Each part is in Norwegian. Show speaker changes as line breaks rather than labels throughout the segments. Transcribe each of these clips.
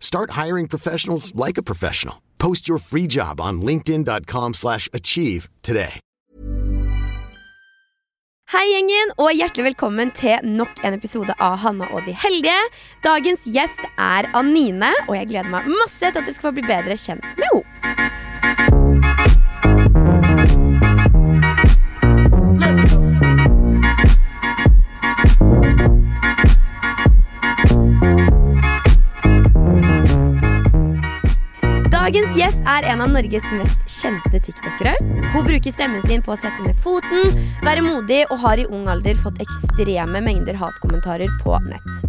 Start hiring professionals like a professional. Post your free job on linkedin.com/achieve slash achieve today.
Hei gjengen, og hjertelig velkommen til nok en episode av Hanna og de heldige. Dagens gjest er Anine, og jeg gleder meg masse til at du skal få bli bedre kjent med henne. Er en av Norges mest kjente tiktokere. Hun bruker stemmen sin på å sette ned foten, være modig og har i ung alder fått ekstreme mengder hatkommentarer på nett.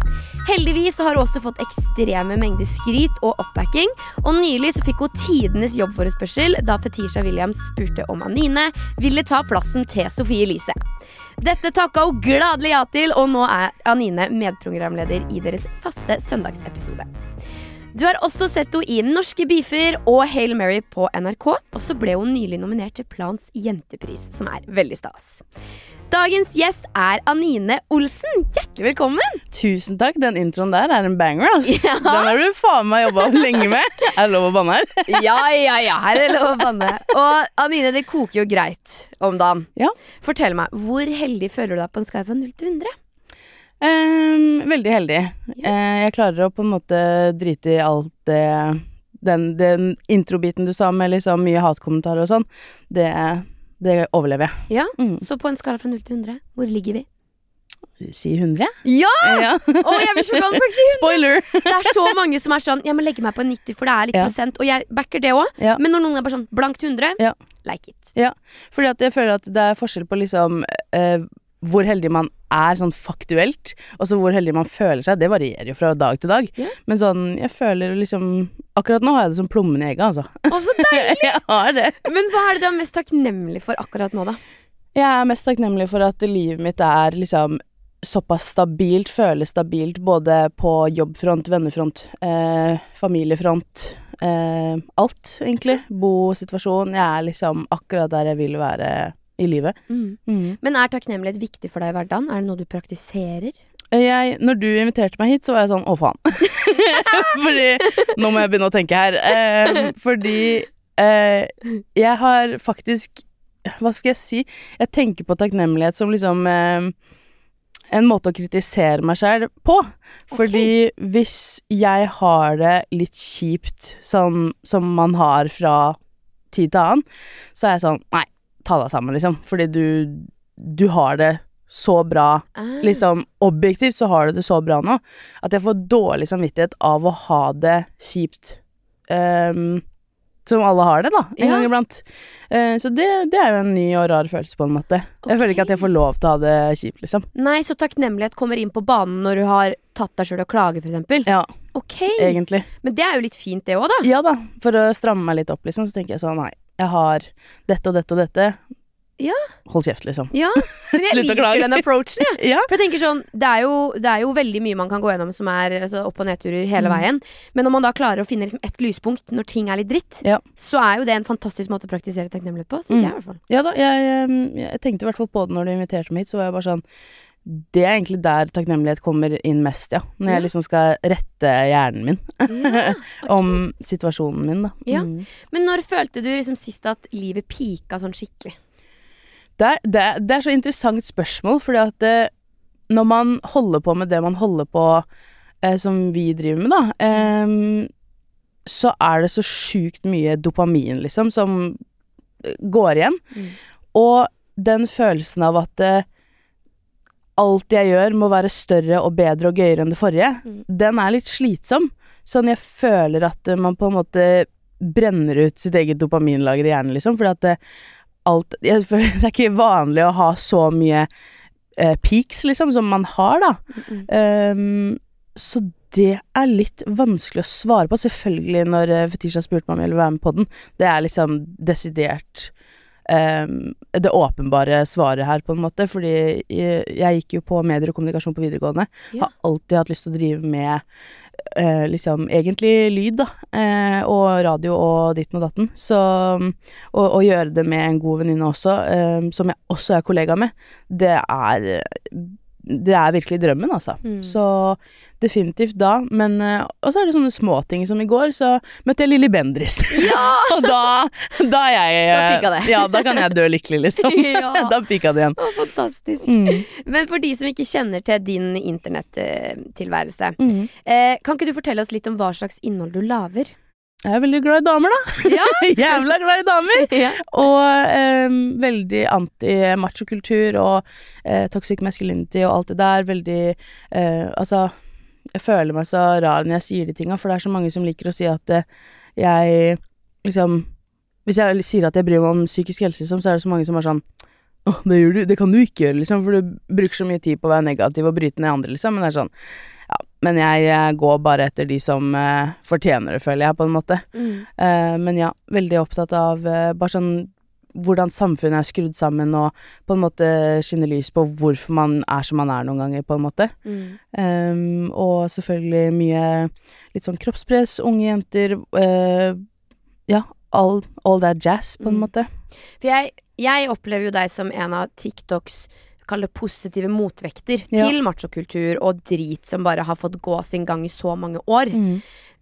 Heldigvis har hun også fått ekstreme mengder skryt og oppbacking, og nylig så fikk hun tidenes jobbforespørsel da Fetisha Williams spurte om Anine ville ta plassen til Sofie Elise. Dette takka hun gladelig ja til, og nå er Anine medprogramleder i deres faste søndagsepisode. Du har også sett henne i Norske beefer og Hail Mary på NRK. Og så ble hun nylig nominert til Plans jentepris, som er veldig stas. Dagens gjest er Anine Olsen. Hjertelig velkommen!
Tusen takk. Den introen der er en banger, ass.
Ja.
Den har du faen meg jobba lenge med. Er det lov å banne her?
Ja, ja, ja, her er det lov å banne. Og Anine, det koker jo greit om dagen.
Ja.
Fortell meg, hvor heldig føler du deg på en skala fra 0 til 100?
Ehm, veldig heldig. Eh, jeg klarer å på en måte drite i alt det Den, den introbiten du sa med liksom mye hatkommentarer og sånn, det, det overlever jeg.
Ja,
Mm.
Så på en skala fra 0 til 100, hvor ligger vi?
Si 100?
Ja!
Ja.
Å, jeg blir så glad når folk sier 100!
Spoiler!
Det er så mange som er sånn Jeg må legge meg på 90, for det er litt
Ja.
prosent. Og jeg backer det òg.
Ja.
Men når noen er bare sånn blankt 100,
Ja.
like it.
Ja, fordi at jeg føler at det er forskjell på liksom eh, hvor heldig man er sånn faktuelt, og så hvor heldig man føler seg. Det varierer jo fra dag til dag.
Yeah.
Men sånn, jeg føler liksom Akkurat nå har jeg det som plommen i egget, altså.
Å, så deilig!
jeg har det.
Men hva er det du er mest takknemlig for akkurat nå, da?
Jeg er mest takknemlig for at livet mitt er liksom såpass stabilt, føles stabilt både på jobbfront, vennefront, eh, familiefront. Eh, alt, egentlig. Bosituasjon. Jeg er liksom akkurat der jeg vil være i livet. Mm.
Men er takknemlighet viktig for deg i hverdagen? Er det noe du praktiserer?
Jeg, når du inviterte meg hit, så var jeg sånn å faen. fordi Nå må jeg begynne å tenke her. Eh, fordi eh, jeg har faktisk Hva skal jeg si? Jeg tenker på takknemlighet som liksom eh, en måte å kritisere meg selv på. Fordi hvis jeg har det litt kjipt sånn som man har fra tid til annen, så er jeg sånn Nei, ta deg sammen, liksom. Fordi du, du har det så bra
Ah.
liksom objektivt så har du det så bra nå at jeg får dårlig samvittighet av å ha det kjipt. Um, som alle har det, da, en
Ja.
gang iblant. Uh, så det, det er jo en ny og rar følelse, på en måte. Jeg føler ikke at jeg får lov til å ha det kjipt, liksom.
Nei, så takknemlighet kommer inn på banen når du har tatt deg sjøl og klager, f.eks.
Ja,
Ok,
egentlig.
men det er jo litt fint, det òg, da.
Ja da, for å stramme meg litt opp, liksom, så tenker jeg sånn, nei, jeg har dette og dette og dette.
Ja.
Hold kjeft, liksom.
Ja, men jeg liker den approachen, jeg.
Ja.
For jeg tenker sånn, det er, jo, det er jo veldig mye man kan gå gjennom som er altså, opp- og nedturer hele
Mm.
veien. Men når man da klarer å finne liksom, ett lyspunkt når ting er litt dritt,
Ja.
så er jo det en fantastisk måte å praktisere takknemlighet på. Syns
Mm.
jeg i hvert fall.
Ja da, jeg, jeg, jeg tenkte i hvert fall på det når du inviterte meg hit, så var jeg bare sånn Det er egentlig der takknemlighet kommer inn mest, ja. Når jeg liksom skal rette hjernen min
Ja,
om situasjonen min, da.
Ja.
Mm.
Men når følte du liksom sist at livet pika sånn skikkelig?
Det, er, det, er, det er så interessant spørsmål, fordi at det, når man holder på med det man holder på eh, som vi driver med, da, eh, så er det så sjukt mye dopamin, liksom, som eh, går igjen.
Mm.
Og den følelsen av at eh, alt jeg gjør må være større og bedre og gøyere enn det forrige,
Mm.
den er litt slitsom. Sånn jeg føler at eh, man på en måte brenner ut sitt eget dopaminlager i hjernen, liksom. Fordi at det, alt jeg føler, Det er ikke vanlig å ha så mye eh, peaks, liksom, som man har, da.
Mm.
Um, så det er litt vanskelig å svare på. Selvfølgelig når uh, Fetisha spurte meg om jeg ville være med på den. Det er liksom desidert ehm, det åpenbare svaret her, på en måte. Fordi jeg, jeg gikk jo på medier og kommunikasjon på videregående.
Ja.
Har alltid hatt lyst til å drive med eh, liksom egentlig lyd, da. eh, og radio og ditten og datten. Så å, og, gjøre det med en god venninne også, eh, som jeg også er kollega med, det er det er virkelig drømmen, altså.
Mm.
Så definitivt da. Men eh, Og så er det sånne småting som i går, så møtte jeg Lilly Bendriss. og da, da jeg
Da pika det.
Ja, da kan jeg dø lykkelig, liksom.
Ja.
da pika det igjen.
Å, fantastisk.
Mm.
Men for de som ikke kjenner til din internettilværelse,
Mm.
eh, kan ikke du fortelle oss litt om hva slags innhold du lager?
Jeg er veldig glad i damer, da.
Ja.
Jævla glad i damer!
ja.
Og eh, veldig anti-machokultur og eh, toxic masculinity og alt det der. Veldig eh, Altså, jeg føler meg så rar når jeg sier de tinga, for det er så mange som liker å si at eh, jeg liksom Hvis jeg sier at jeg bryr meg om psykisk helse, liksom, så er det så mange som er sånn Å, det gjør du, det kan du ikke gjøre, liksom, for du bruker så mye tid på å være negativ og bryte ned andre, liksom. Men det er sånn men jeg, går bare etter de som uh, fortjener det, føler jeg, på en måte.
Mm.
Uh, men ja, veldig opptatt av uh, bare sånn hvordan samfunnet er skrudd sammen, og på en måte skinne lys på hvorfor man er som man er noen ganger, på en måte.
Mm.
Um, og selvfølgelig mye litt sånn kroppspress, unge jenter Ja, all, all that jazz, på en
Mm.
måte.
For jeg, jeg opplever jo deg som en av TikToks Kall det positive motvekter
Ja.
til machokultur og drit som bare har fått gå sin gang i så mange år.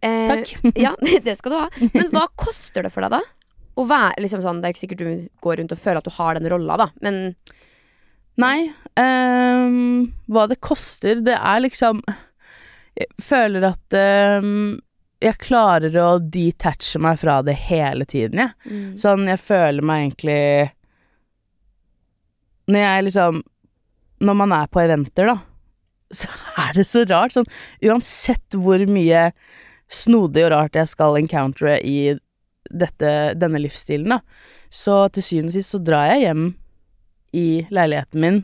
Eh,
Takk.
ja, det skal du ha. Men hva koster det for deg, da? Å være liksom sånn, Det er ikke sikkert du går rundt og føler at du har den rolla, da, men
Nei, Um, hva det koster, det er liksom Jeg føler at um, jeg klarer å detache meg fra det hele tiden, jeg.
mm.
Sånn, jeg føler meg egentlig Når jeg liksom Når man er på eventer, da, så er det så rart. Sånn, uansett hvor mye snodig og rart jeg skal encountere i dette, denne livsstilen, da, så til syvende og sist så drar jeg hjem i leiligheten min,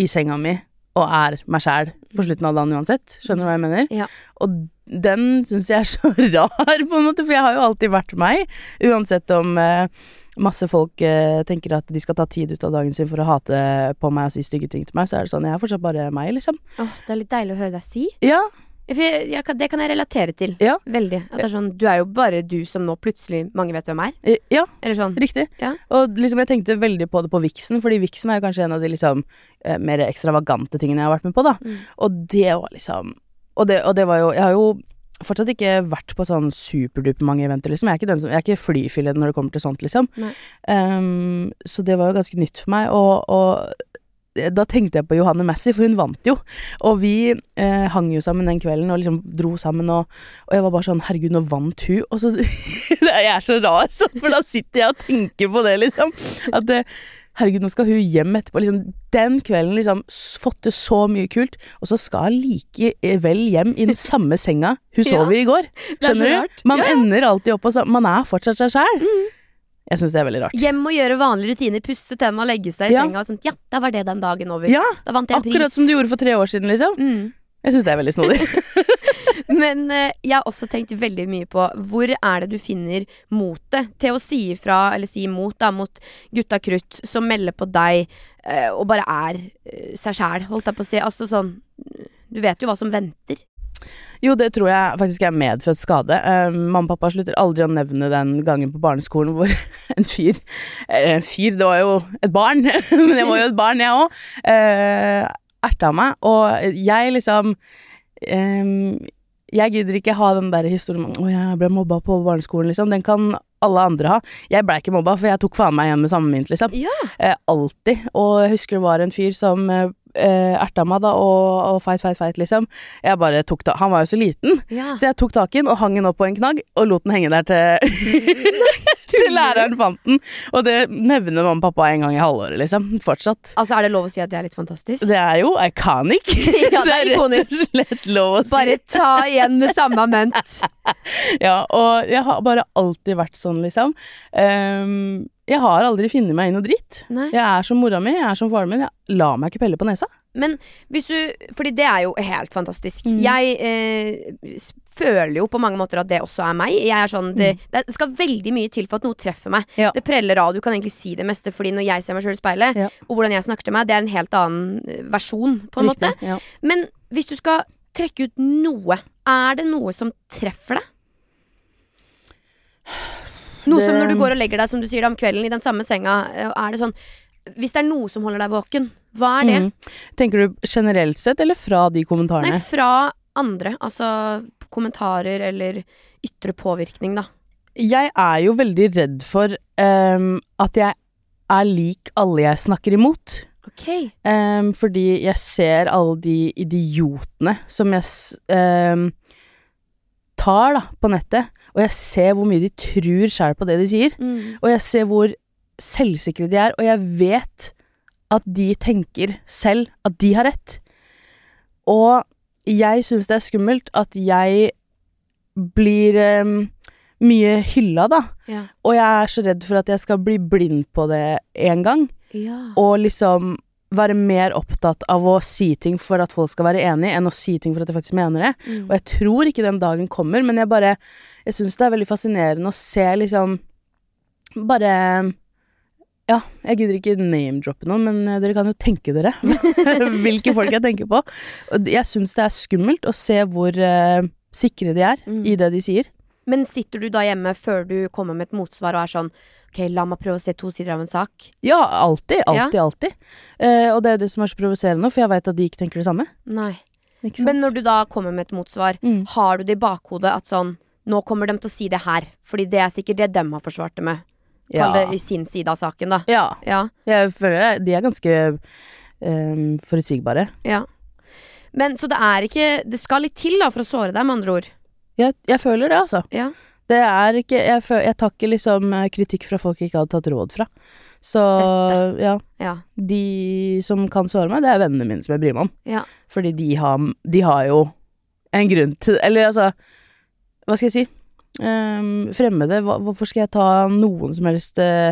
i senga mi, og er meg sjæl på slutten av dagen uansett. Skjønner du hva jeg mener?
Ja.
Og den syns jeg er så rar, på en måte, for jeg har jo alltid vært meg. Uansett om eh, masse folk eh, tenker at de skal ta tid ut av dagen sin for å hate på meg og si stygge ting til meg, så er det sånn, jeg er fortsatt bare meg, liksom.
åh, det er litt deilig å høre deg si.
Ja,
For jeg, jeg, det kan jeg relatere til.
Ja.
Veldig. At det er sånn, Du er jo bare du som nå plutselig mange vet hvem er.
eh, ja,
Eller sånn.
riktig.
Ja.
Og liksom jeg tenkte veldig på det på Vixen, fordi Vixen er jo kanskje en av de liksom eh, mer ekstravagante tingene jeg har vært med på, da.
Mm.
Og det var liksom og det, og det var jo Jeg har jo fortsatt ikke vært på sånn superduper mange eventer, liksom. Jeg er ikke, den som, jeg er ikke flyfillet når det kommer til sånt, liksom. Ehm, så det var jo ganske nytt for meg, og, og da tenkte jeg på Johanne Massey, for hun vant jo. Og vi eh, hang jo sammen den kvelden og liksom dro sammen, og, og jeg var bare sånn Herregud, nå vant hun. Og så Jeg er så rar, så, for da sitter jeg og tenker på det, liksom. At det, Herregud, nå skal hun hjem etterpå. Liksom, den kvelden liksom fått til så mye kult, og så skal hun likevel hjem i den samme senga hun
Ja.
sov i i går.
er
Skjønner du? Man ender alltid opp og sånn, Man er fortsatt seg sjæl. Jeg syns det er veldig rart.
Hjem og gjøre vanlige rutiner, pusse tenna, legge seg i
Ja.
senga. Og sånt. Ja, da var det den dagen over.
Ja,
Da vant jeg pris.
akkurat som du gjorde for tre år siden, liksom.
Mm.
Jeg syns det er veldig snodig.
Men eh, jeg har også tenkt veldig mye på hvor er det du finner motet til å si ifra, eller si imot, da, mot gutta krutt som melder på deg eh, og bare er eh, seg sjæl, holdt jeg på å si. Altså sånn Du vet jo hva som venter.
Jo, det tror jeg faktisk er medfødt skade. Uh, mamma og pappa slutter aldri å nevne den gangen på barneskolen hvor en fyr eh, En fyr, det var jo et barn, men jeg var jo et barn, jeg òg. Uh, erta meg, og jeg liksom eh, Jeg gidder ikke ha den der historien om 'Å, jeg ble mobba på barneskolen', liksom. Den kan alle andre ha. Jeg blei ikke mobba, for jeg tok faen meg hjem med samme mynt, liksom.
Ja.
Eh, alltid. Og jeg husker det var en fyr som eh, eh, erta meg, da, og, og fight, fight, fight, liksom. Jeg bare tok ta Han var jo så liten,
ja.
så jeg tok tak i den og hang den opp på en knagg, og lot den henge der til til læreren fant den. Og det nevner mamma og pappa en gang i halvåret, liksom. Fortsatt.
Altså, er det lov å si at det er litt fantastisk?
Det er jo iconic.
Ja, det er
rett og
ikonisk.
slett lov å si.
Bare ta igjen med samme mønt.
Ja, og jeg har bare alltid vært sånn, liksom. Um, jeg har aldri funnet meg i noe dritt.
Nei.
Jeg er som mora mi, jeg er som faren min. Jeg lar meg ikke pelle på nesa.
Men hvis du Fordi det er jo helt fantastisk.
Mm.
Jeg eh, føler jo på mange måter at det også er meg. Jeg er sånn, det, det skal veldig mye til for at noe treffer meg.
Mm. Ja.
Det preller av. Du kan egentlig si det meste, Fordi når jeg ser meg sjøl i speilet,
Ja.
og hvordan jeg snakker til meg, det er en helt annen eh, versjon, på en måte.
Ja.
Men hvis du skal trekke ut noe, er det noe som treffer deg? Noe som når du går og legger deg som du sier da, om kvelden i den samme senga, eh, er det sånn Hvis det er noe som holder deg våken, hva er det?
Mm. Tenker du generelt sett, eller fra de kommentarene?
Nei, fra andre. Altså kommentarer eller ytre påvirkning, da.
Jeg er jo veldig redd for um, at jeg er lik alle jeg snakker imot.
Ok.
Um, fordi jeg ser alle de idiotene som jeg ehm, tar da, på nettet, og jeg ser hvor mye de tror sjæl på det de sier.
Mm.
Og jeg ser hvor selvsikre de er, og jeg vet at de tenker selv at de har rett. Og jeg syns det er skummelt at jeg blir um, mye hylla, da.
Ja.
Og jeg er så redd for at jeg skal bli blind på det en gang,
ja.
og liksom være mer opptatt av å si ting for at folk skal være enig, enn å si ting for at jeg faktisk mener det.
Mm.
Og jeg tror ikke den dagen kommer, men jeg bare Jeg syns det er veldig fascinerende å se liksom Bare Ja, jeg gidder ikke name-droppe noe, men eh, dere kan jo tenke dere hvilke folk jeg tenker på. Jeg syns det er skummelt å se hvor uh, sikre de er
Mm.
i det de sier.
Men sitter du da hjemme før du kommer med et motsvar og er sånn Ok, la meg prøve å se to sider av en sak.
Ja, alltid. Alltid, alltid. Uh, og det er det som er så provoserende, for jeg veit at de ikke tenker det samme.
Nei. Men når du da kommer med et motsvar,
Mm.
har du det i bakhodet at sånn Nå kommer de til å si det her, fordi det er sikkert det dem har forsvart det med. Kall det i sin side av saken, da.
ja.
Ja.
Jeg føler det. De er ganske um, forutsigbare.
ja. Men så det er ikke Det skal litt til da for å såre deg, med andre ord.
Jeg, jeg føler det, altså.
Ja.
Det er ikke Jeg, føler, jeg tar ikke liksom eh, kritikk fra folk jeg ikke hadde tatt råd fra. Så ja,
Ja.
de som kan såre meg, det er vennene mine som jeg bryr meg om.
Ja.
Fordi de har, de har jo en grunn til Eller altså, hva skal jeg si? Ehm, fremmede, hvorfor skal jeg ta noen som helst eh,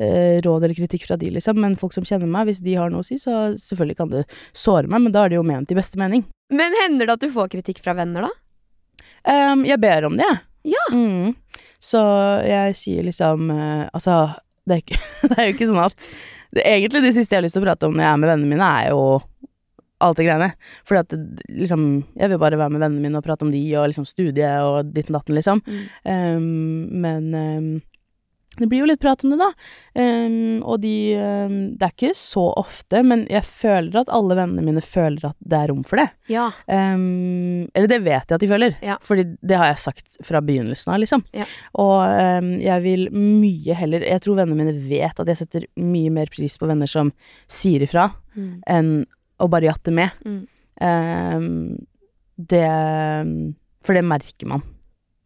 eh, råd eller kritikk fra de, liksom? Men folk som kjenner meg, hvis de har noe å si, så selvfølgelig kan det såre meg, men da er det jo ment i beste mening.
Men hender det at du får kritikk fra venner, da?
Um, jeg ber om det, jeg.
Ja.
Mm. Så jeg sier liksom uh, Altså, det er, ikke, det er jo ikke sånn at det, Egentlig det siste jeg har lyst til å prate om når jeg er med vennene mine, er jo alt det greiene. Fordi at liksom Jeg vil bare være med vennene mine og prate om de og liksom studie og ditten datten, liksom.
Mm.
Um, men um, det blir jo litt prat om det, da. Um, og de um, Det er ikke så ofte, men jeg føler at alle vennene mine føler at det er rom for det.
Ja.
Um, eller det vet jeg at de føler,
Ja.
Fordi det har jeg sagt fra begynnelsen av, liksom.
Ja.
Og jeg vil mye heller Jeg tror vennene mine vet at jeg setter mye mer pris på venner som sier ifra,
Mm.
enn å bare jatte med.
Mm.
Um, det For det merker man.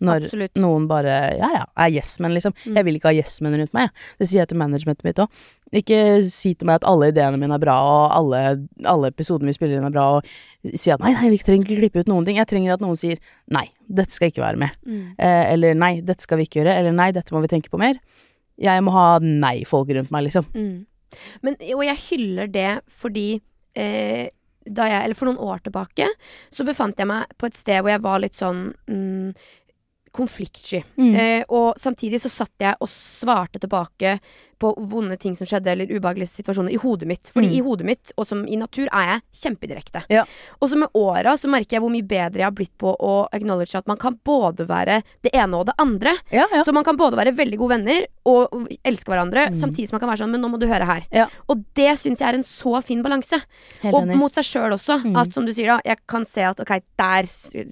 Når
Absolutt.
noen bare Ja ja, er yes-men, liksom.
Mm.
Jeg vil ikke ha yes-men rundt meg. jeg. Det sier jeg til managementet mitt òg. Ikke si til meg at alle ideene mine er bra, og alle, alle episodene vi spiller inn er bra, og si at nei, nei, vi trenger ikke klippe ut noen ting. Jeg trenger at noen sier nei, dette skal ikke være med.
Mm.
Eh, eller nei, dette skal vi ikke gjøre. Eller nei, dette må vi tenke på mer. Jeg må ha nei-folk rundt meg, liksom.
Mm. Men, og jeg hyller det fordi eh, da jeg, eller for noen år tilbake, så befant jeg meg på et sted hvor jeg var litt sånn mm, konfliktsky.
Mm.
Eh, og samtidig så satt jeg og svarte tilbake på vonde ting som skjedde, eller ubehagelige situasjoner, i hodet mitt. Fordi
Mm.
i hodet mitt, og som i natur, er jeg kjempedirekte.
Ja.
Og så med åra så merker jeg hvor mye bedre jeg har blitt på å acknowledge at man kan både være det ene og det andre.
Ja, ja.
Så man kan både være veldig gode venner og elske hverandre,
Mm.
samtidig som man kan være sånn Men nå må du høre her. Og det syns jeg er en så fin balanse. Og mot seg sjøl også.
Mm.
At som du sier, da, jeg kan se at ok, der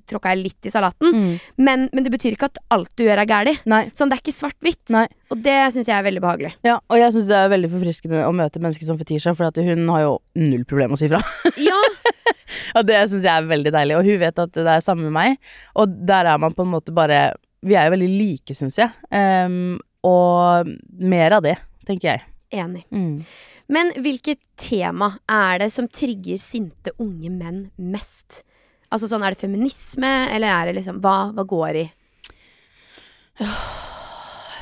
tråkka jeg litt i salaten.
Mm.
Men, men det betyr ikke at alt du gjør er.
Nei.
Sånn, det er ikke svart-hvitt. Og det syns jeg er veldig behagelig.
Ja, og jeg syns det er veldig forfriskende å møte mennesker som Fetisha, for hun har jo null problem å si fra.
Ja,
Og det syns jeg er veldig deilig. Og hun vet at det er samme med meg. Og der er man på en måte bare Vi er jo veldig like, syns jeg. Um, og mer av det, tenker jeg.
Enig. Men hvilket tema er det som trigger sinte unge menn mest? Altså sånn, Er det feminisme, eller er det liksom Hva, hva går i?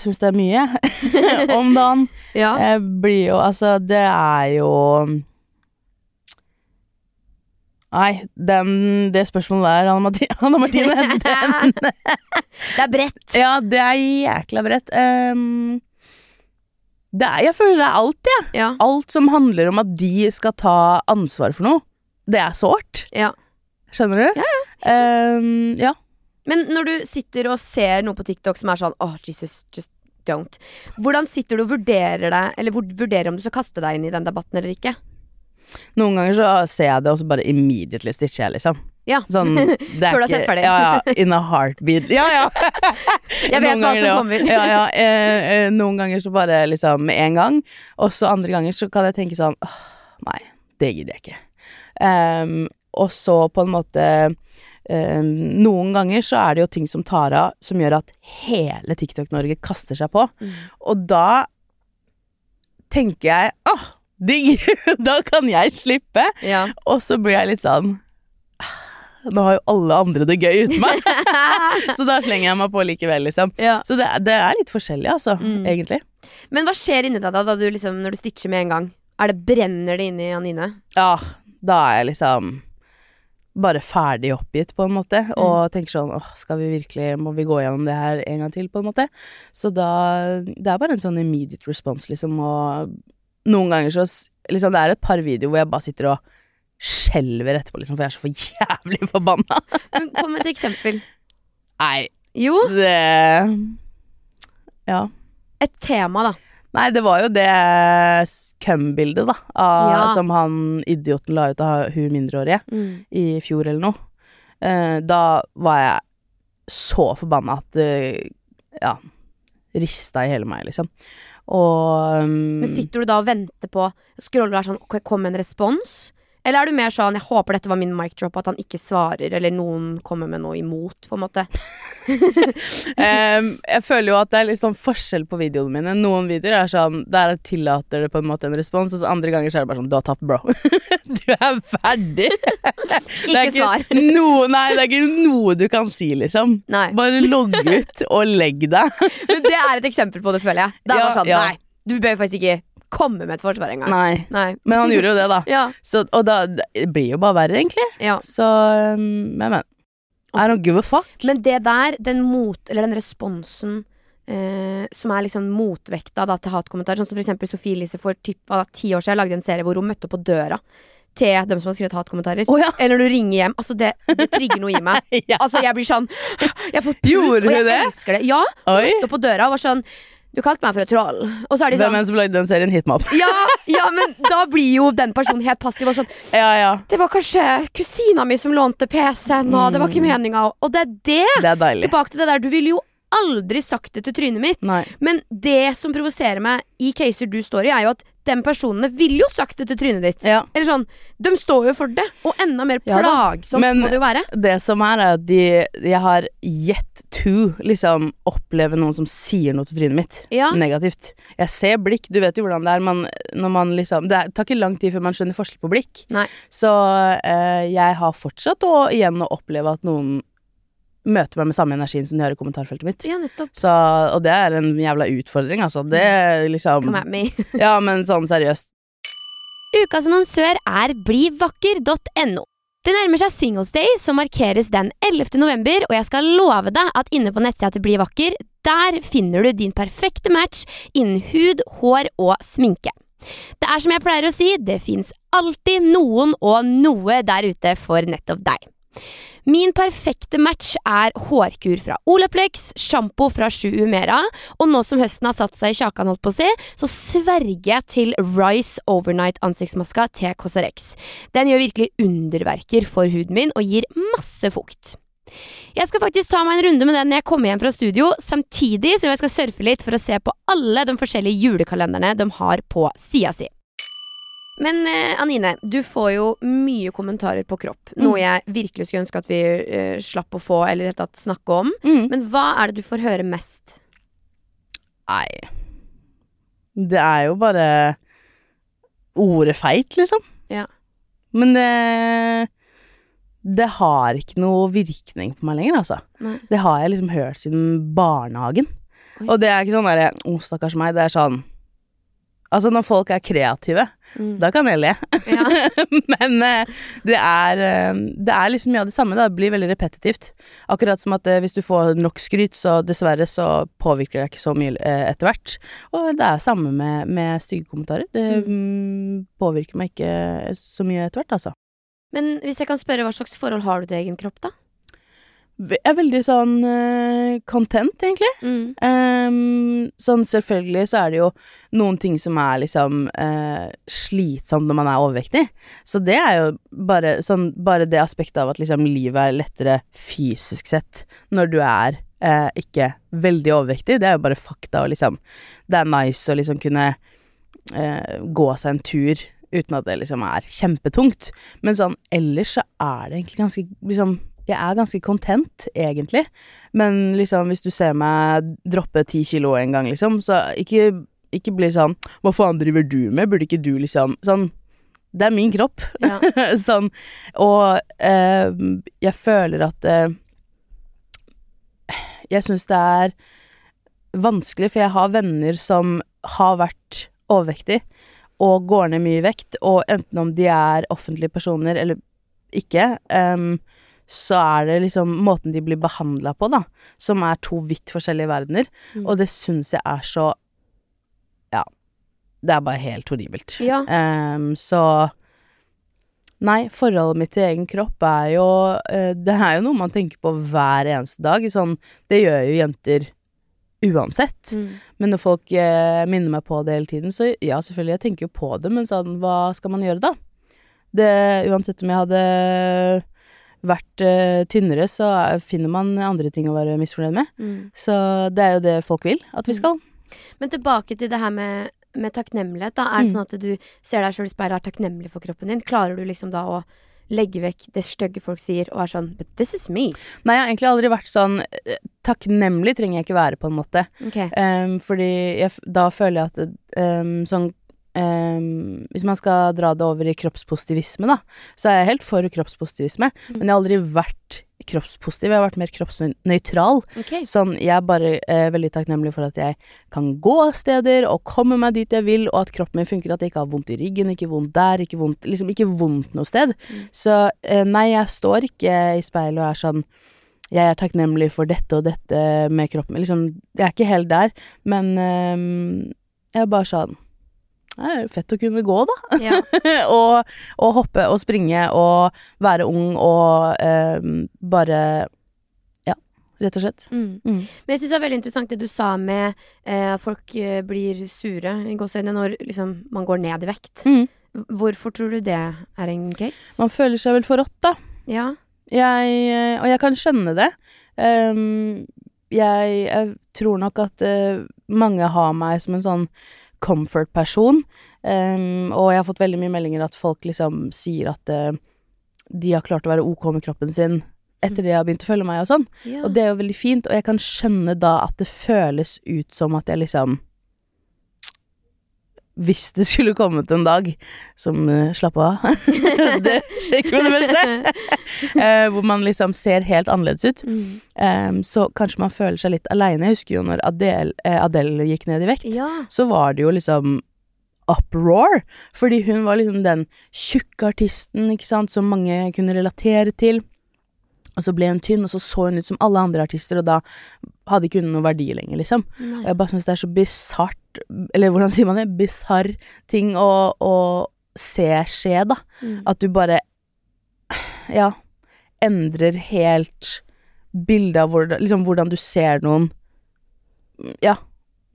Jeg syns det er mye om dagen.
Ja.
Jeg blir jo Altså, det er jo Nei, den, det spørsmålet der, Anne Martine, Anna Martine den,
Det er bredt.
Ja, det er jækla bredt. Um, det er, jeg føler det er alt, jeg.
Ja.
Alt som handler om at de skal ta ansvar for noe. Det er sårt.
ja.
Skjønner du? Ja, ja. ja.
Men når du sitter og ser noe på TikTok som er sånn Åh, Jesus, just don't. Hvordan sitter du og vurderer deg Eller vurderer om du skal kaste deg inn i den debatten eller ikke?
Noen ganger så ser jeg det, og så bare immediately stitcher jeg, liksom.
Ja.
Sånn, det
Før du har sett ferdig.
Ja, ja. In a heartbeat. Ja, ja.
Jeg vet
Noen
hva som
ja.
kommer.
Ja, ja. Eh, eh, noen ganger så bare liksom med en gang, og så andre ganger så kan jeg tenke sånn åh, Nei, det gidder jeg ikke. Um, og så på en måte ehm, Noen ganger så er det jo ting som tar av, som gjør at hele TikTok-Norge kaster seg på.
Mm.
Og da tenker jeg åh, digg! da kan jeg slippe.
Ja.
Og så blir jeg litt sånn «Ah, Nå har jo alle andre det gøy uten meg. så da slenger jeg meg på likevel, liksom.
ja.
Så det, det er litt forskjellig, altså,
Mm.
egentlig.
Men hva skjer inni deg da, da du liksom, når du stitcher med en gang? Er det Brenner det inni Anine?
Ja, da er jeg liksom bare ferdig oppgitt, på en måte, og tenker sånn åh, skal vi virkelig, må vi gå gjennom det her en gang til, på en måte? Så da Det er bare en sånn immediate response, liksom, og noen ganger så Liksom, det er et par videoer hvor jeg bare sitter og skjelver etterpå, liksom, for jeg er så for jævlig forbanna.
Men Kom med et eksempel.
Nei,
Jo,
det Ja.
et tema, da.
Nei, det var jo det cum-bildet, da, av,
Ja.
som han idioten la ut av hun mindreårige i fjor eller noe. Eh, da var jeg så forbanna at det ja, rista i hele meg, liksom. Og um,
Men sitter du da og venter på Scroller du her sånn kom en respons? Eller er du mer sånn Jeg håper dette var min mic drop, at han ikke svarer, eller noen kommer med noe imot, på en måte.
um, jeg føler jo at det er litt sånn forskjell på videoene mine. Noen videoer er sånn Der jeg tillater det på en måte en respons, og så andre ganger så er det bare sånn Du har tapt, bro. du er ferdig. Er
Ikke svar.
Noe, nei, det er ikke noe du kan si, liksom.
Nei.
Bare logg ut og legg deg.
Men det er et eksempel på det, føler jeg. Det er
Ja,
bare sånn
ja.
Nei, du bør faktisk ikke komme med et forsvar engang.
Nei.
Nei.
Men han gjorde jo det, da.
Ja.
Så, og da det blir jo bare verre, egentlig.
ja.
Så um, Men, men. I don't give a fuck.
Men det der, den mot, eller den responsen eh, som er liksom motvekta da, til hatkommentarer, sånn som for eksempel Sofie Elise for typ, da, ti år siden lagde en serie hvor hun møtte opp på døra til dem som har skrevet hatkommentarer.
Oh, ja.
Eller når du ringer hjem. Altså, det, det trigger noe i meg.
ja.
Altså, jeg blir sånn Jeg får puls,
Gjorde
og jeg
det?
elsker det. Ja.
Oi.
Møtte opp på døra og var sånn Du kalte meg for et troll. Og så er de
Hvem
sånn
er det som lagde den serien? Hit meg opp.
ja, ja, men da blir jo den personen helt passiv og sånn
Ja, ja.
Det var kanskje kusina mi som lånte PC-en, og det var
Mm.
ikke meninga. Og det er det!
Det er.
Tilbake til det der. Du ville jo aldri sagt det til trynet mitt.
Nei.
Men det som provoserer meg i caser du står i, er jo at de personene ville jo sagt det til trynet ditt.
Ja.
Eller sånn, De står jo for det, og enda mer plagsomt
ja,
må det jo være.
Det som er, er at de, jeg har yet to liksom oppleve noen som sier noe til trynet mitt.
Ja.
Negativt. Jeg ser blikk, du vet jo hvordan det er. Man, når man liksom, det tar ikke lang tid før man skjønner forskjell på blikk.
Nei.
Så eh, jeg har fortsatt å, igjen å oppleve at noen møter meg med samme energien som de har i kommentarfeltet mitt.
Ja, nettopp.
Så, og det er en jævla utfordring, altså. Det liksom
Come at me.
Ja, men sånn seriøst.
Ukas annonsør er blivakker.no. Det nærmer seg Singles Day, som markeres den 11. november, og jeg skal love deg at inne på nettsida til Bli vakker, der finner du din perfekte match innen hud, hår og sminke. Det er som jeg pleier å si, det fins alltid noen og noe der ute for nettopp deg. Min perfekte match er hårkur fra Olaplex, sjampo fra Sju Umera, og nå som høsten har satt seg i kjakan, holdt på å si, så sverger jeg til Rise Overnight ansiktsmaska til Cosarex. Den gjør virkelig underverker for huden min og gir masse fukt. Jeg skal faktisk ta meg en runde med den når jeg kommer hjem fra studio, samtidig som jeg skal surfe litt for å se på alle de forskjellige julekalenderne de har på sida si. Men eh, Anine, du får jo mye kommentarer på kropp. Noe jeg virkelig skulle ønske at vi eh, slapp å få, eller rett og slett snakke om.
Mm.
Men hva er det du får høre mest?
Nei. Det er jo bare ordet feit, liksom.
Ja.
Men det Det har ikke noe virkning på meg lenger, altså.
Nei.
Det har jeg liksom hørt siden barnehagen.
Oi.
Og det er ikke sånn derre Å, stakkars meg. Det er sånn Altså, når folk er kreative,
Mm.
da kan jeg le.
Ja.
Men eh, det er eh, Det er liksom mye av det samme. Da. Det blir veldig repetitivt. Akkurat som at eh, hvis du får nok skryt, så dessverre så påvirker det ikke så mye etter hvert. Og det er samme med, med stygge kommentarer. Det mm, påvirker meg ikke så mye etter hvert, altså.
Men hvis jeg kan spørre, hva slags forhold har du til egen kropp, da?
Er veldig sånn uh, content, egentlig.
Mm.
Um, sånn selvfølgelig så er det jo noen ting som er liksom uh, slitsomt når man er overvektig. Så det er jo bare sånn Bare det aspektet av at liksom livet er lettere fysisk sett når du er uh, ikke veldig overvektig, det er jo bare fakta og liksom Det er nice å liksom kunne gå seg en tur uten at det liksom er kjempetungt. Men sånn ellers så er det egentlig ganske liksom jeg er ganske content, egentlig. Men liksom, hvis du ser meg droppe ti kilo en gang, liksom, så ikke, ikke bli sånn Hva faen driver du med? Burde ikke du liksom Sånn. Det er min kropp.
Ja.
sånn. Og eh, jeg føler at eh, Jeg syns det er vanskelig, for jeg har venner som har vært overvektig og går ned mye vekt, og enten om de er offentlige personer eller ikke, em, så er det liksom måten de blir behandla på, da, som er to vidt forskjellige verdener.
Mm.
Og det syns jeg er så Ja. Det er bare helt horribelt.
Ja.
Um, så Nei, forholdet mitt til egen kropp er jo uh, Det er jo noe man tenker på hver eneste dag. Sånn, det gjør jo jenter uansett.
Mm.
Men når folk uh, minner meg på det hele tiden, så ja, selvfølgelig, jeg tenker jo på det, men sånn, hva skal man gjøre da? Det, uansett om jeg hadde vært uh, tynnere, så er- finner man andre ting å være misfornøyd med.
Mm.
Så det er jo det folk vil at vi skal.
Men tilbake til det her med, med takknemlighet. Da. Er det
Mm.
sånn at du ser deg sjøl i speilet og er takknemlig for kroppen din? Klarer du liksom da å legge vekk det stygge folk sier, og er sånn But this is me.
Nei, jeg har egentlig aldri vært sånn eh, Takknemlig trenger jeg ikke være, på en måte.
Ok.
Um, fordi jeg, da føler jeg at um, sånn em, Hvis man skal dra det over i kroppspositivisme, da, så er jeg helt for kroppspositivisme, men jeg har aldri vært kroppspositiv. Jeg har vært mer kroppsnøytral.
Okay.
Sånn, jeg er bare eh, veldig takknemlig for at jeg kan gå steder og komme meg dit jeg vil, og at kroppen min funker, at jeg ikke har vondt i ryggen, ikke vondt der, ikke vondt Liksom ikke vondt noe sted. Så eh, nei, jeg står ikke i speilet og er sånn jeg er takknemlig for dette og dette med kroppen min. Liksom, jeg er ikke helt der, men um, jeg er bare sånn Det er fett å kunne gå, da.
Ja.
og, og hoppe og springe og være ung og ehm, bare Ja, rett og slett.
Mm.
Mm.
Men jeg syns det var veldig interessant det du sa med eh, at folk eh, blir sure i gåseøynene når liksom, man går ned i vekt.
Mm.
Hvorfor tror du det er en case?
Man føler seg vel forrådt, da.
Ja.
Jeg, eh, og jeg kan skjønne det. Um, jeg, jeg tror nok at uh, mange har meg som en sånn comfort-person. Um, og jeg har fått veldig mye meldinger at folk liksom sier at uh, de har klart å være ok med kroppen sin etter det de har begynt å følge meg og sånn.
ja.
Og det er jo veldig fint, og jeg kan skjønne da at det føles ut som at jeg liksom Hvis det skulle kommet en dag som uh, Slapp av. det skjer ikke med det første. uh, hvor man liksom ser helt annerledes ut.
Mm.
Um, så kanskje man føler seg litt aleine. Jeg husker jo når Adele, uh, Adele gikk ned i vekt.
ja.
Så var det jo liksom uproar. Fordi hun var liksom den tjukke artisten, ikke sant, som mange kunne relatere til. Og så ble hun tynn, og så så hun ut som alle andre artister, og da hadde ikke hun noen verdi lenger, liksom. Og jeg bare syns det er så bisart Eller hvordan sier man det? Bisarr ting å, å se skje, da.
Mm.
At du bare Ja, endrer helt bildet av hvordan, liksom, hvordan du ser noen Ja,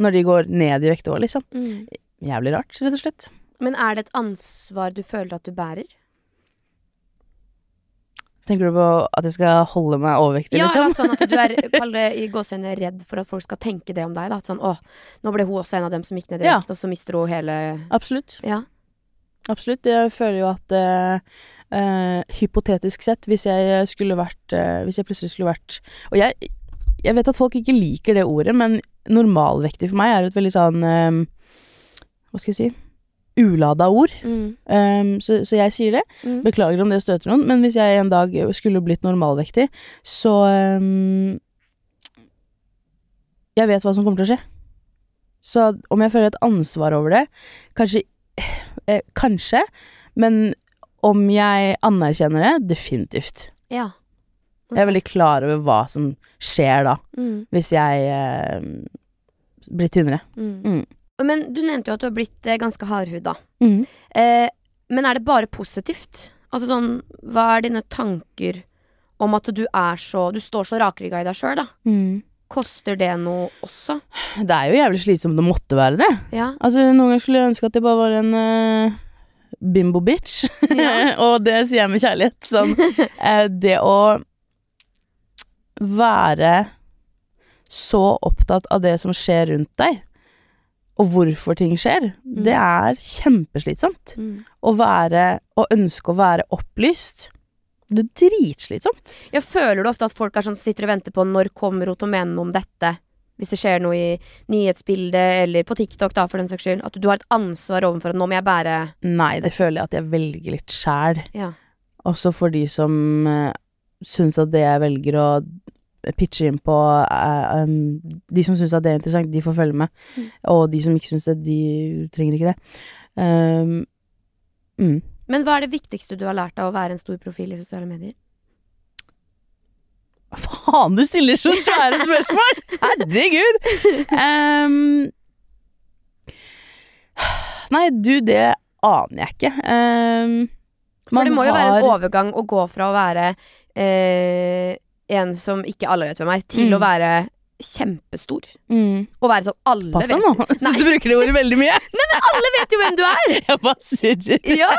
når de går ned i vekt òg, liksom.
Mm.
Jævlig rart, rett og slett.
Men er det et ansvar du føler at du bærer?
Tenker du på at jeg skal holde meg overvektig,
Ja,
liksom?
Ja, sånn at du er det, i gåseøyne redd for at folk skal tenke det om deg. Da. Sånn, å, nå ble hun også en av dem som gikk ned i
Ja.
og så mister hun hele
Absolutt.
Ja.
Absolutt. Jeg føler jo at uh, uh, hypotetisk sett, hvis jeg skulle vært uh, Hvis jeg plutselig skulle vært Og jeg, jeg vet at folk ikke liker det ordet, men normalvektig for meg er et veldig sånn Hva skal jeg si Ulada ord.
Mm.
Um, så, så jeg sier det.
Mm.
Beklager om det støter noen, men hvis jeg en dag skulle blitt normalvektig, så um, Jeg vet hva som kommer til å skje. Så om jeg føler et ansvar over det Kanskje eh, Kanskje, men om jeg anerkjenner det, definitivt.
Ja.
Jeg er veldig klar over hva som skjer da,
Mm.
hvis jeg eh, blir tynnere.
Mm.
Mm.
Men du nevnte jo at du har blitt eh, ganske hardhuda. Eh, men er det bare positivt? Altså sånn, hva er dine tanker om at du er så Du står så rakrygga i deg sjøl, da.
Mm.
Koster det noe også?
Det er jo jævlig slitsomt å måtte være det.
Ja.
Altså, noen ganger skulle jeg ønske at jeg bare var en uh, bimbo-bitch. og det sier jeg med kjærlighet. Sånn, eh, det å være så opptatt av det som skjer rundt deg, og hvorfor ting skjer, det er kjempeslitsomt.
Mm.
Å være, å ønske å være opplyst, det er dritslitsomt.
Jeg føler du ofte at folk er sånn, sitter og venter på når kommer noe om dette? Hvis det skjer noe i nyhetsbildet eller på TikTok, da, for den saks skyld. At du har et ansvar overfor at nå må jeg bære
Nei, det føler jeg at jeg velger litt sjæl.
Ja.
Også for de som uh, syns at det jeg velger å pitche inn på uh, um, De som syns at det er interessant, de får følge med.
Mm.
Og de som ikke syns det, de trenger ikke det. Um, mm.
Men hva er det viktigste du har lært av å være en stor profil i sosiale medier?
Faen, du stiller så svære spørsmål! Herregud! Um, nei, du, det aner jeg ikke. Um,
For det må jo være en overgang å gå fra å være eh, en som ikke alle vet hvem er, til
Mm.
å være kjempestor.
mm.
Og være sånn alle
Pass deg nå. Syns du bruker det ordet veldig mye.
nei, men Alle vet jo hvem du er!
Jeg bare surrer.
Ja.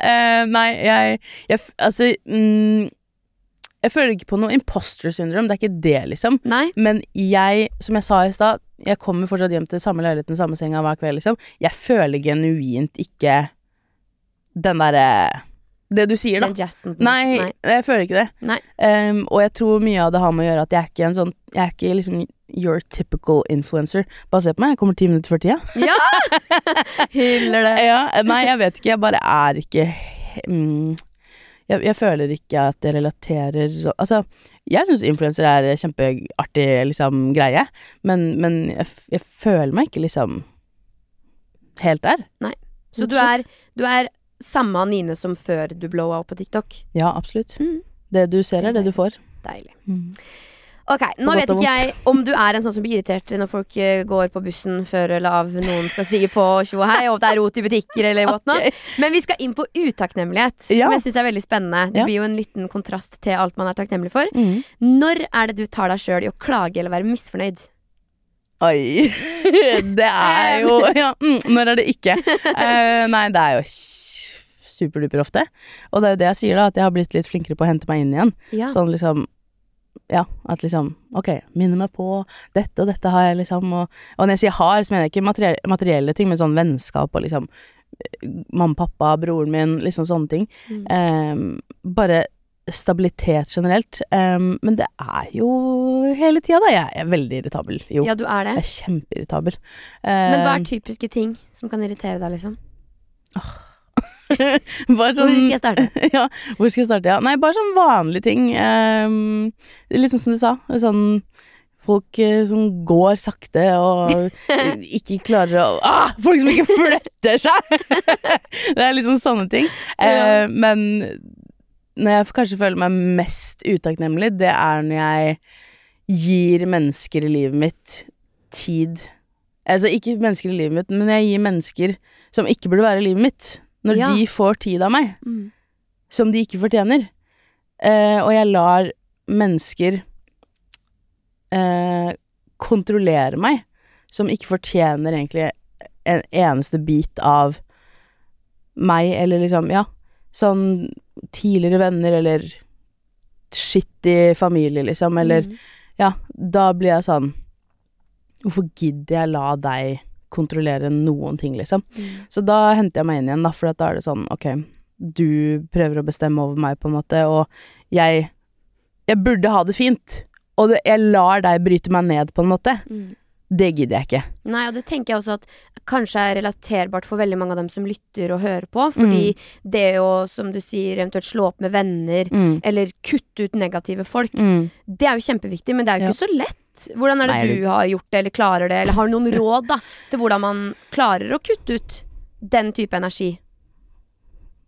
uh, nei, jeg, jeg Altså mm, Jeg føler ikke på noe imposter syndrom, det er ikke det, liksom.
Nei.
Men jeg, som jeg sa i stad, jeg kommer fortsatt hjem til samme leiligheten, samme senga hver kveld, liksom. Jeg føler genuint ikke den derre Det du sier, da.
Den jazzen. Nei,
Nei, jeg føler ikke det. Um, og jeg tror mye av det har med å gjøre at jeg er ikke en sånn Jeg er ikke liksom your typical influencer. Bare se på meg, jeg kommer ti minutter før tida.
Ja! Hyller det.
Ja, nei, jeg vet ikke. Jeg bare er ikke mm, jeg, jeg føler ikke at jeg relaterer så Altså, jeg syns influenser er kjempeartig liksom greie, men, men jeg, jeg føler meg ikke liksom helt der. Nei.
Så du er, du er samme Anine som før du blowa opp på TikTok?
Ja, absolutt.
Mm.
Det du ser, er det du får.
Deilig.
Mm.
Ok, nå vet ikke jeg om du er en sånn som blir irritert når folk eh, går på bussen før eller av noen skal stige på tjo og hei, og det er rot i butikker eller whatnot. Men vi skal inn på utakknemlighet,
Ja.
som jeg syns er veldig spennende. Det
Ja.
blir jo en liten kontrast til alt man er takknemlig for.
Mm.
Når er det du tar deg sjøl i å klage eller være misfornøyd?
Oi. Det er jo Ja, mm, når er det ikke? Uh, nei, det er jo superduper ofte. Og det er jo det jeg sier, da, at jeg har blitt litt flinkere på å hente meg inn igjen.
Ja.
Sånn liksom Ja, at liksom Ok, minne meg på dette og dette har jeg, liksom. Og, og når jeg sier har, så mener jeg ikke materielle, materielle ting, men sånn vennskap og liksom Mamma, pappa, broren min, liksom sånne ting.
Mm.
Um, bare stabilitet generelt. Um, men det er jo hele tida, da. Jeg er veldig irritabel. Jo.
ja, du er det.
Jeg er kjempeirritabel.
Men hva er typiske ting som kan irritere deg, liksom?
bare
Hvor
sånn,
skal jeg starte?
ja, hvor skal jeg starte? Ja. Nei, bare sånn vanlige ting. Um, litt sånn som du sa. Sånn folk eh, som går sakte og ikke klarer å ah, Folk som ikke flytter seg! det er liksom sånne ting. Uh, men når jeg kanskje føler meg mest utakknemlig, det er når jeg gir mennesker i livet mitt tid Altså ikke mennesker i livet mitt, men jeg gir mennesker som ikke burde være i livet mitt, når
Ja.
de får tid av meg
Mm.
som de ikke fortjener. Eh, og jeg lar mennesker eh, kontrollere meg, som ikke fortjener egentlig en eneste bit av meg, eller liksom, ja, sånn tidligere venner, eller skittig familie, liksom, eller
Mm.
ja, da blir jeg sånn Hvorfor gidder jeg la deg kontrollere noen ting, liksom?
Mm.
Så da henter jeg meg inn igjen, da, for da er det sånn, ok, du prøver å bestemme over meg, på en måte, og jeg Jeg burde ha det fint, og det, jeg lar deg bryte meg ned, på en måte.
Mm.
Det gidder jeg ikke.
Nei, og det tenker jeg også at kanskje er relaterbart for veldig mange av dem som lytter og hører på. Fordi det å, som du sier, eventuelt slå opp med venner,
Mm.
eller kutte ut negative folk,
Mm.
det er jo kjempeviktig, men det er jo
Ja.
ikke så lett. Hvordan er det
Nei,
du har gjort det, eller klarer det, eller har du noen råd da, til hvordan man klarer å kutte ut den type energi?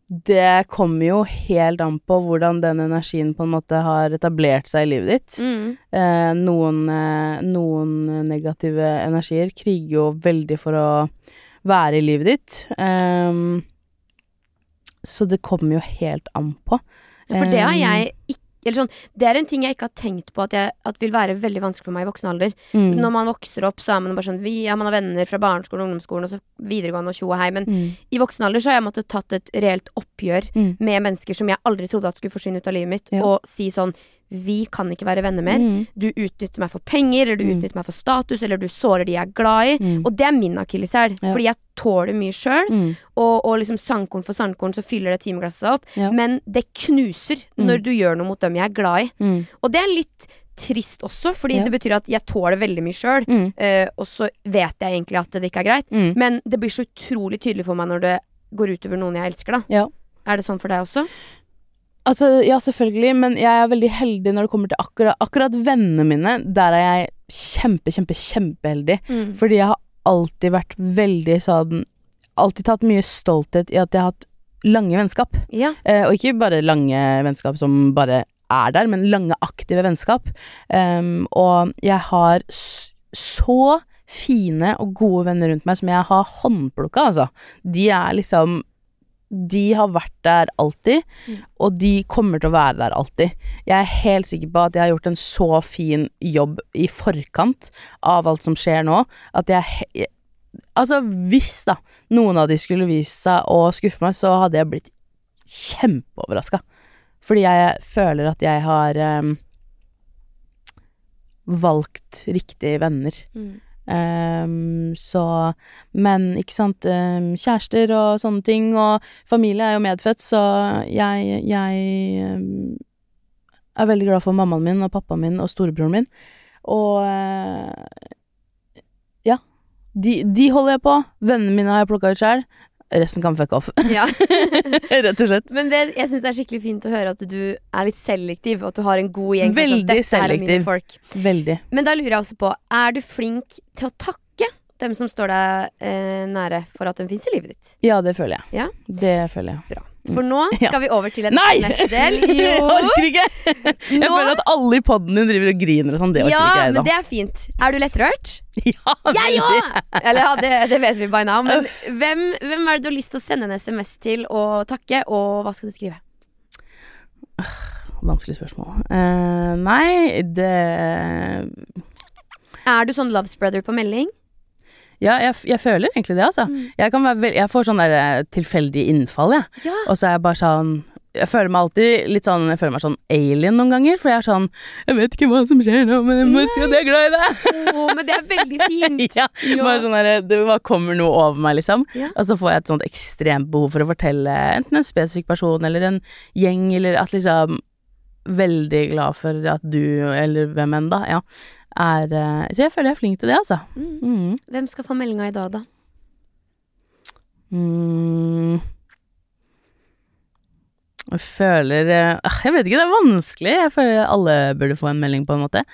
Det kommer jo helt an på hvordan den energien på en måte har etablert seg i livet ditt.
Mm.
Eh, noen, eh, noen negative energier kriger jo veldig for å være i livet ditt. Ehm, så det kommer jo helt an på.
For det har
Ehm,
jeg ikke eller sånn, Det er en ting jeg ikke har tenkt på at, jeg, at vil være veldig vanskelig for meg i voksen alder.
mm,
Når man vokser opp, så er man bare sånn vi, ja, Man har venner fra barneskolen, ungdomsskolen og så videregående og tjo og hei. Men
mm,
i voksen alder så har jeg måttet tatt et reelt oppgjør
mm,
med mennesker som jeg aldri trodde at skulle forsvinne ut av livet mitt,
Ja.
og si sånn Vi kan ikke være venner mer.
mm,
Du utnytter meg for penger, eller du
Mm.
utnytter meg for status, eller du sårer de jeg er glad i.
mm,
Og det er min akilleshæl,
Ja.
fordi jeg tåler mye sjøl.
mm,
Og, og liksom sandkorn for sandkorn så fyller det timeglasset opp.
Ja.
Men det knuser
Mm.
når du gjør noe mot dem jeg er glad i.
mm,
Og det er litt trist også, fordi
Ja.
det betyr at jeg tåler veldig mye sjøl.
mm,
eh, og så vet jeg egentlig at det ikke er greit.
mm.
Men det blir så utrolig tydelig for meg når det går utover noen jeg elsker, da.
Ja.
Er det sånn for deg også?
Altså, ja, selvfølgelig, men jeg er veldig heldig når det kommer til akkurat, akkurat vennene mine. Der er jeg kjempe, kjempe, kjempeheldig.
Mm.
Fordi jeg har alltid vært veldig sånn Alltid tatt mye stolthet i at jeg har hatt lange vennskap.
Ja.
Eh, og ikke bare lange vennskap som bare er der, men lange, aktive vennskap. Um, og jeg har så fine og gode venner rundt meg som jeg har håndplukka, altså. De er liksom De har vært der alltid,
Mm.
og de kommer til å være der alltid. Jeg er helt sikker på at jeg har gjort en så fin jobb i forkant av alt som skjer nå, at jeg Altså, hvis da noen av de skulle vise seg å skuffe meg, så hadde jeg blitt kjempeoverraska. Fordi jeg føler at jeg har um, valgt riktige venner.
Mm.
Em, så Men, ikke sant, em, kjærester og sånne ting, og familie er jo medfødt, så jeg, jeg em, er veldig glad for mammaen min og pappaen min og storebroren min. Og eh, ja. De, de holder jeg på. Vennene mine har jeg plukka ut sjøl. Resten kan fuck off.
ja.
Rett og slett.
Men det, jeg syns det er skikkelig fint å høre at du er litt selektiv, og at du har en god gjeng. sånn,
Veldig
«Dette her er mine
selektiv.
Folk.
Veldig.
Men da lurer jeg også på, er du flink til å takke dem som står deg eh, nære for at de fins i livet ditt?
Ja, det føler jeg.
Ja.
Det føler jeg.
Bra. For nå skal vi over til en
Nei!
neste del.
Jeg orker ikke! Jeg
Nå-
føler at alle i poden din driver og griner og sånn. Det orker
ja,
ikke jeg,
men det er fint. Er du lettrørt?
Ja,
Jeg òg! Eller ja, det, det vet vi by now. Men hvem, hvem er det du har lyst til å sende en SMS til og takke, og hva skal du skrive?
Vanskelig spørsmål. Uh, nei, det
Er du sånn love spreader på melding?
Ja, jeg, jeg føler egentlig det, altså.
Mm.
Jeg, kan være jeg får sånn eh, tilfeldig innfall, jeg.
Ja.
Og så er jeg bare sånn Jeg føler meg alltid litt sånn Jeg føler meg sånn alien noen ganger, for jeg er sånn Jeg vet ikke hva som skjer nå, men jeg må si at jeg er glad i deg.
Oh, men det er veldig fint.
ja, bare sånn der, Det bare kommer noe over meg, liksom.
Ja.
Og så får jeg et sånt ekstremt behov for å fortelle enten en spesifikk person eller en gjeng, eller at liksom Veldig glad for at du, eller hvem enn da, ja, er eh, Så jeg føler jeg er flink til det, altså.
Mm.
Mm.
Hvem skal få meldinga i dag, da?
Mm. Jeg føler eh, ah, Jeg vet ikke, det er vanskelig. Jeg føler alle burde få en melding, på en måte.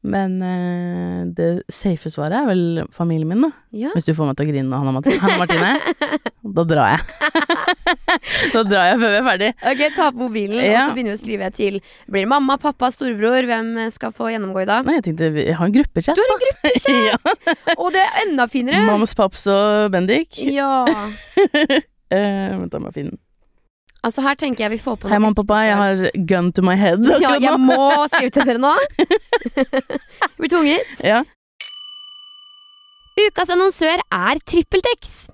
Men eh, det safe svaret er vel familien min, da.
Ja.
Hvis du får meg til å grine, Hanna Martine, Hanna Martine da drar jeg. da drar jeg før vi er ferdig.
Ok, ta opp mobilen, og så begynner vi å skrive til Blir det mamma, pappa, storebror? Hvem skal få gjennomgå i dag?
Nei, jeg tenkte vi har en gruppechat,
Du har en
gruppechat! ja.
Og det er enda finere!
Mams, paps og Bendik.
Ja.
uh, vent, da må jeg finne den.
Altså, her tenker jeg vi får på
Hei, mamma og pappa, jeg har gun to my head.
Ja, jeg må skrive til dere nå. Jeg blir tvunget.
Ja.
Ukas annonsør er TrippelTex.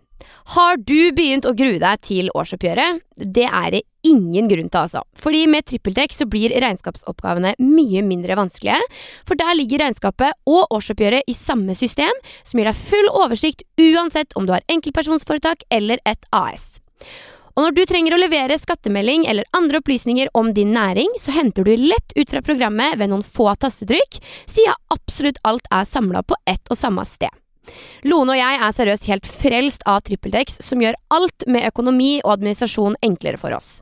Har du begynt å grue deg til årsoppgjøret? Det er det ingen grunn til, altså. Fordi med TrippelTex så blir regnskapsoppgavene mye mindre vanskelige. For der ligger regnskapet og årsoppgjøret i samme system, som gir deg full oversikt uansett om du har enkeltpersonsforetak eller et AS. Og når du trenger å levere skattemelding eller andre opplysninger om din næring, så henter du lett ut fra programmet ved noen få tastetrykk, siden absolutt alt er samla på ett og samme sted. Lone og jeg er seriøst helt frelst av TrippelTex, som gjør alt med økonomi og administrasjon enklere for oss.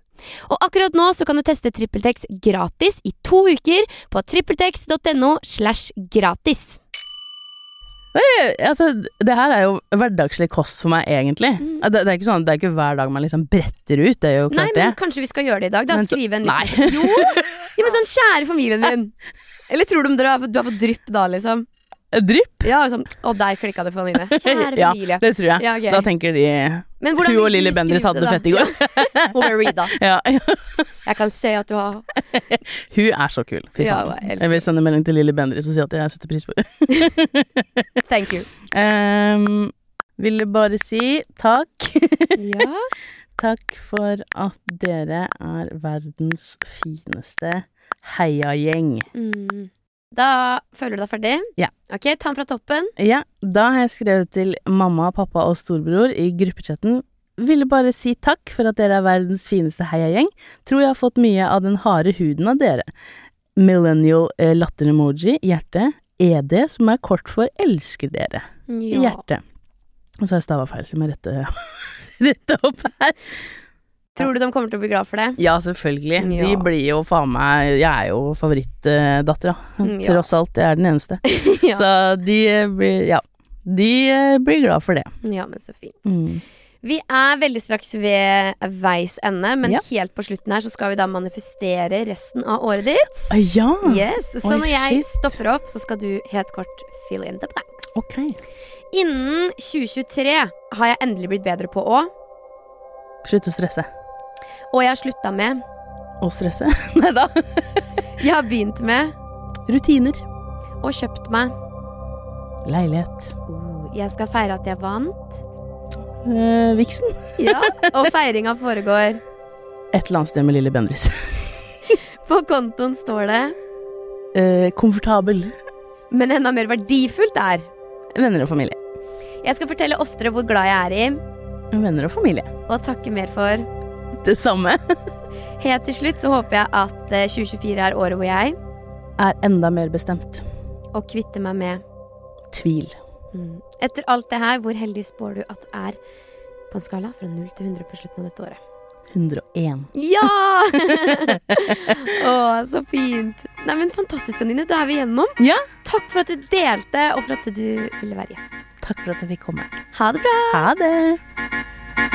Og akkurat nå så kan du teste TrippelTex gratis i to uker på trippeltex.no slash gratis.
Eh, Altså, det her er jo hverdagslig kost for meg, egentlig.
Mm.
Det, det er ikke sånn, det er ikke hver dag man liksom bretter ut, det er jo klart Nei,
men
det.
kanskje vi skal gjøre det i dag, da.
Men så-
Skrive en
Nei.
liten Jo! Ja, men sånn kjære familien min. Eller tror du om har, du har fått drypp da, liksom?
Drypp?
Ja, liksom, og der klikka det for Nine. Kjære
Ja,
familie.
det tror jeg.
Ja, okay.
Da tenker de
Men
Hun og Lilly Bendriss hadde det fett i går.
Hun er Rida.
Ja,
Jeg kan se at du har
Hun er så kul. Fy
Ja,
faen.
jeg
jeg vil sende melding til Lilly Bendriss og si at jeg setter pris på henne.
Thank you.
um, ville bare si takk.
Ja.
takk for at dere er verdens fineste heiagjeng.
Mm. Da føler du deg ferdig?
Ja.
Ok, ta den fra toppen.
Ja, da har jeg skrevet til mamma, pappa og storebror i gruppechatten. Ville bare si takk for at dere er verdens fineste heiagjeng. Tror jeg har fått mye av den harde huden av dere. Millennial eh, latter-emoji, hjerte. ED, som er kort for elsker dere.
Ja.
Hjerte. Og så har jeg stava feil, så jeg må rette, rette opp her.
Tror du de kommer til å bli glad for det?
Ja, selvfølgelig.
Ja.
De blir jo faen meg Jeg er jo favorittdattera.
Mm, ja.
Tross alt. Jeg er den eneste.
Ja.
Så de blir Ja. De eh, blir glad for det.
Ja, men så fint.
Mm.
Vi er veldig straks ved veis ende, men
Ja.
helt på slutten her så skal vi da manifestere resten av året ditt.
Ah, Ja!
Yes, Så
Oi,
når jeg
shit.
stopper opp, så skal du helt kort fill in the blanks.
Ok.
Innen 2023 har jeg endelig blitt bedre på å,
Slutt å stresse.
Og jeg har slutta med,
Å stresse? Nei da.
jeg har begynt med,
Rutiner.
og kjøpt meg.
Leilighet.
Oh, Jeg skal feire at jeg vant.
Eh, viksen.
Ja, og feiringa foregår.
Et eller annet sted med Lille Bendriss.
På kontoen står det,
Eh, komfortabel.
men enda mer verdifullt er
Venner og familie.
Jeg skal fortelle oftere hvor glad jeg er i,
Venner og familie.
og takke mer for.
Det samme.
Helt til slutt så håper jeg at eh, 2024 er året hvor jeg
Er enda mer bestemt.
og kvitter meg med
Tvil.
mm. Etter alt det her, hvor heldig spår du at du er på en skala fra 0 til 100 på slutten av dette året?
101.
Ja! Å, så fint. Nei, men Fantastisk, Anine. Da er vi gjennom.
Ja.
Takk for at du delte, og for at du ville være gjest.
Takk for at jeg fikk komme.
Ha det bra!
Ha det.